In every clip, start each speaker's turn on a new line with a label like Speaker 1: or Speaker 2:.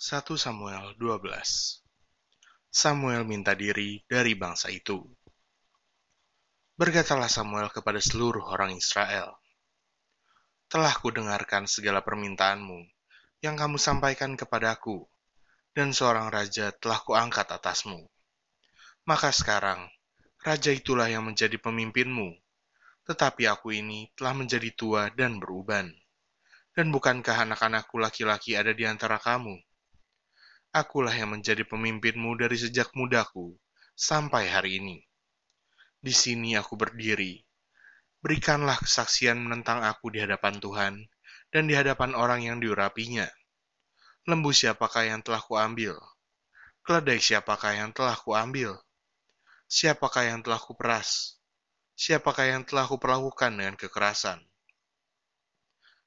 Speaker 1: 1 Samuel 12 Samuel minta diri dari bangsa itu. Berkatalah Samuel kepada seluruh orang Israel, Telah kudengarkan segala permintaanmu yang kamu sampaikan kepadaku, dan seorang raja telah kuangkat atasmu. Maka sekarang, raja itulah yang menjadi pemimpinmu, tetapi aku ini telah menjadi tua dan beruban. Dan bukankah anak-anakku laki-laki ada di antara kamu?' Akulah yang menjadi pemimpinmu dari sejak mudaku sampai hari ini. Di sini aku berdiri. Berikanlah kesaksian menentang aku di hadapan Tuhan dan di hadapan orang yang diurapinya. Lembu siapakah yang telah kuambil? Keledai siapakah yang telah kuambil? Siapakah yang telah kuperas? Siapakah yang telah kuperlakukan dengan kekerasan?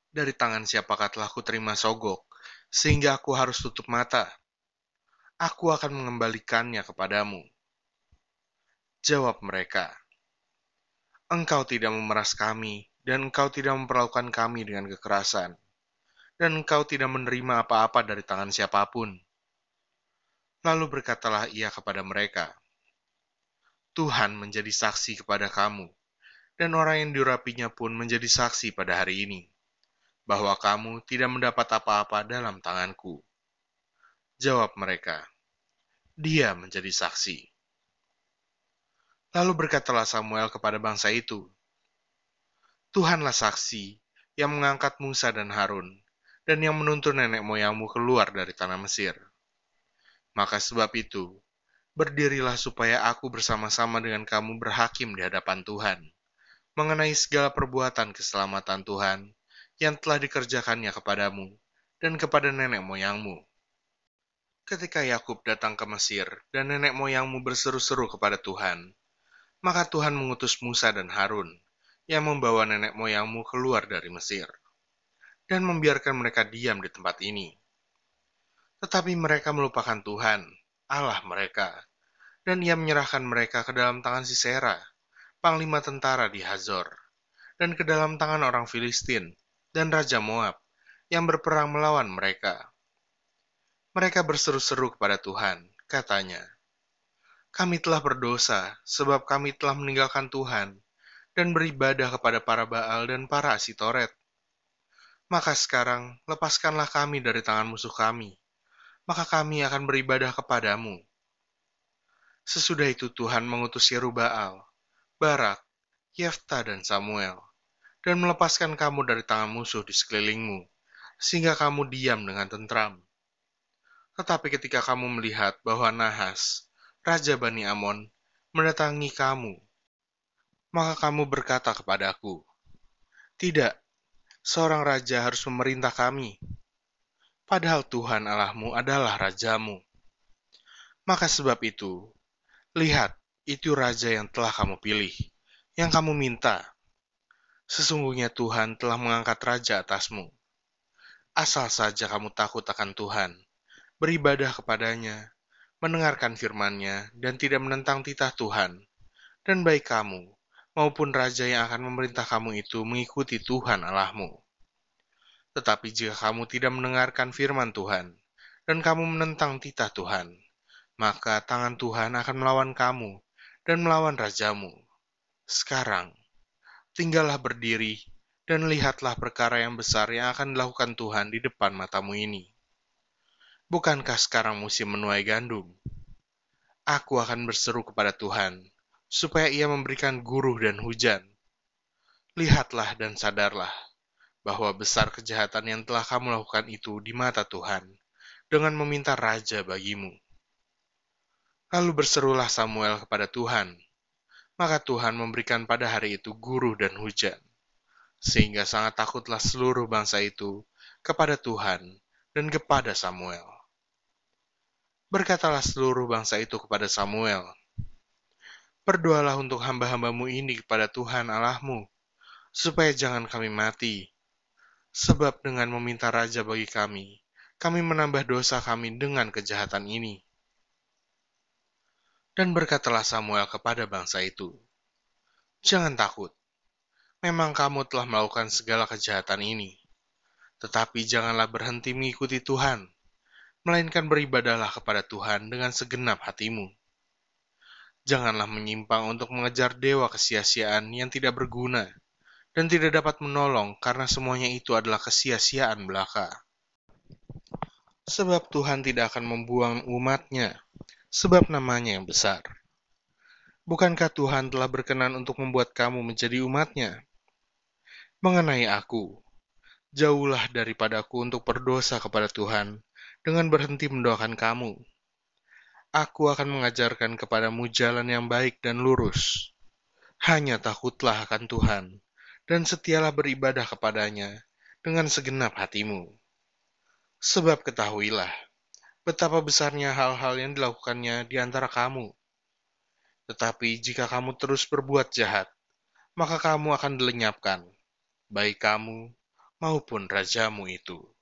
Speaker 1: Dari tangan siapakah telah kuterima sogok, sehingga aku harus tutup mata? Aku akan mengembalikannya kepadamu. Jawab mereka, Engkau tidak memeras kami, dan engkau tidak memperlakukan kami dengan kekerasan, dan engkau tidak menerima apa-apa dari tangan siapa pun. Lalu berkatalah ia kepada mereka, Tuhan menjadi saksi kepada kamu, dan orang yang diurapinya pun menjadi saksi pada hari ini, bahwa kamu tidak mendapat apa-apa dalam tanganku. Jawab mereka, dia menjadi saksi. Lalu berkatalah Samuel kepada bangsa itu, Tuhanlah saksi yang mengangkat Musa dan Harun, dan yang menuntun nenek moyangmu keluar dari tanah Mesir. Maka sebab itu, berdirilah supaya aku bersama-sama dengan kamu berhakim di hadapan Tuhan, mengenai segala perbuatan keselamatan Tuhan yang telah dikerjakannya kepadamu dan kepada nenek moyangmu Ketika Yakub datang ke Mesir dan nenek moyangmu berseru-seru kepada Tuhan, maka Tuhan mengutus Musa dan Harun yang membawa nenek moyangmu keluar dari Mesir dan membiarkan mereka diam di tempat ini. Tetapi mereka melupakan Tuhan, Allah mereka, dan ia menyerahkan mereka ke dalam tangan Sisera, panglima tentara di Hazor, dan ke dalam tangan orang Filistin dan Raja Moab yang berperang melawan mereka mereka berseru-seru kepada Tuhan, katanya, Kami telah berdosa, sebab kami telah meninggalkan Tuhan, dan beribadah kepada para Baal dan para Asitoret. Maka sekarang, lepaskanlah kami dari tangan musuh kami, maka kami akan beribadah kepadamu. Sesudah itu Tuhan mengutus Yerubaal, Barak, Yefta, dan Samuel, dan melepaskan kamu dari tangan musuh di sekelilingmu, sehingga kamu diam dengan tentram. Tetapi ketika kamu melihat bahwa Nahas, Raja Bani Amon, mendatangi kamu, maka kamu berkata kepadaku, Tidak, seorang raja harus memerintah kami, padahal Tuhan Allahmu adalah rajamu. Maka sebab itu, lihat, itu raja yang telah kamu pilih, yang kamu minta. Sesungguhnya Tuhan telah mengangkat raja atasmu. Asal saja kamu takut akan Tuhan, beribadah kepadanya, mendengarkan firman-Nya, dan tidak menentang titah Tuhan, dan baik kamu, maupun raja yang akan memerintah kamu itu mengikuti Tuhan Allahmu. Tetapi jika kamu tidak mendengarkan firman Tuhan, dan kamu menentang titah Tuhan, maka tangan Tuhan akan melawan kamu dan melawan rajamu. Sekarang, tinggallah berdiri dan lihatlah perkara yang besar yang akan dilakukan Tuhan di depan matamu ini. Bukankah sekarang musim menuai gandum? Aku akan berseru kepada Tuhan, supaya ia memberikan guruh dan hujan. Lihatlah dan sadarlah, bahwa besar kejahatan yang telah kamu lakukan itu di mata Tuhan, dengan meminta raja bagimu. Lalu berserulah Samuel kepada Tuhan, maka Tuhan memberikan pada hari itu guruh dan hujan, sehingga sangat takutlah seluruh bangsa itu kepada Tuhan dan kepada Samuel. Berkatalah seluruh bangsa itu kepada Samuel, Berdoalah untuk hamba-hambamu ini kepada Tuhan Allahmu, supaya jangan kami mati. Sebab dengan meminta raja bagi kami, kami menambah dosa kami dengan kejahatan ini. Dan berkatalah Samuel kepada bangsa itu, Jangan takut, memang kamu telah melakukan segala kejahatan ini, tetapi janganlah berhenti mengikuti Tuhan, melainkan beribadahlah kepada Tuhan dengan segenap hatimu. Janganlah menyimpang untuk mengejar dewa kesia-siaan yang tidak berguna dan tidak dapat menolong karena semuanya itu adalah kesia-siaan belaka. Sebab Tuhan tidak akan membuang umatnya, sebab namanya yang besar. Bukankah Tuhan telah berkenan untuk membuat kamu menjadi umatnya? Mengenai aku, jauhlah daripadaku untuk berdosa kepada Tuhan dengan berhenti mendoakan kamu. Aku akan mengajarkan kepadamu jalan yang baik dan lurus. Hanya takutlah akan Tuhan, dan setialah beribadah kepadanya dengan segenap hatimu. Sebab ketahuilah, betapa besarnya hal-hal yang dilakukannya di antara kamu. Tetapi jika kamu terus berbuat jahat, maka kamu akan dilenyapkan, baik kamu maupun rajamu itu.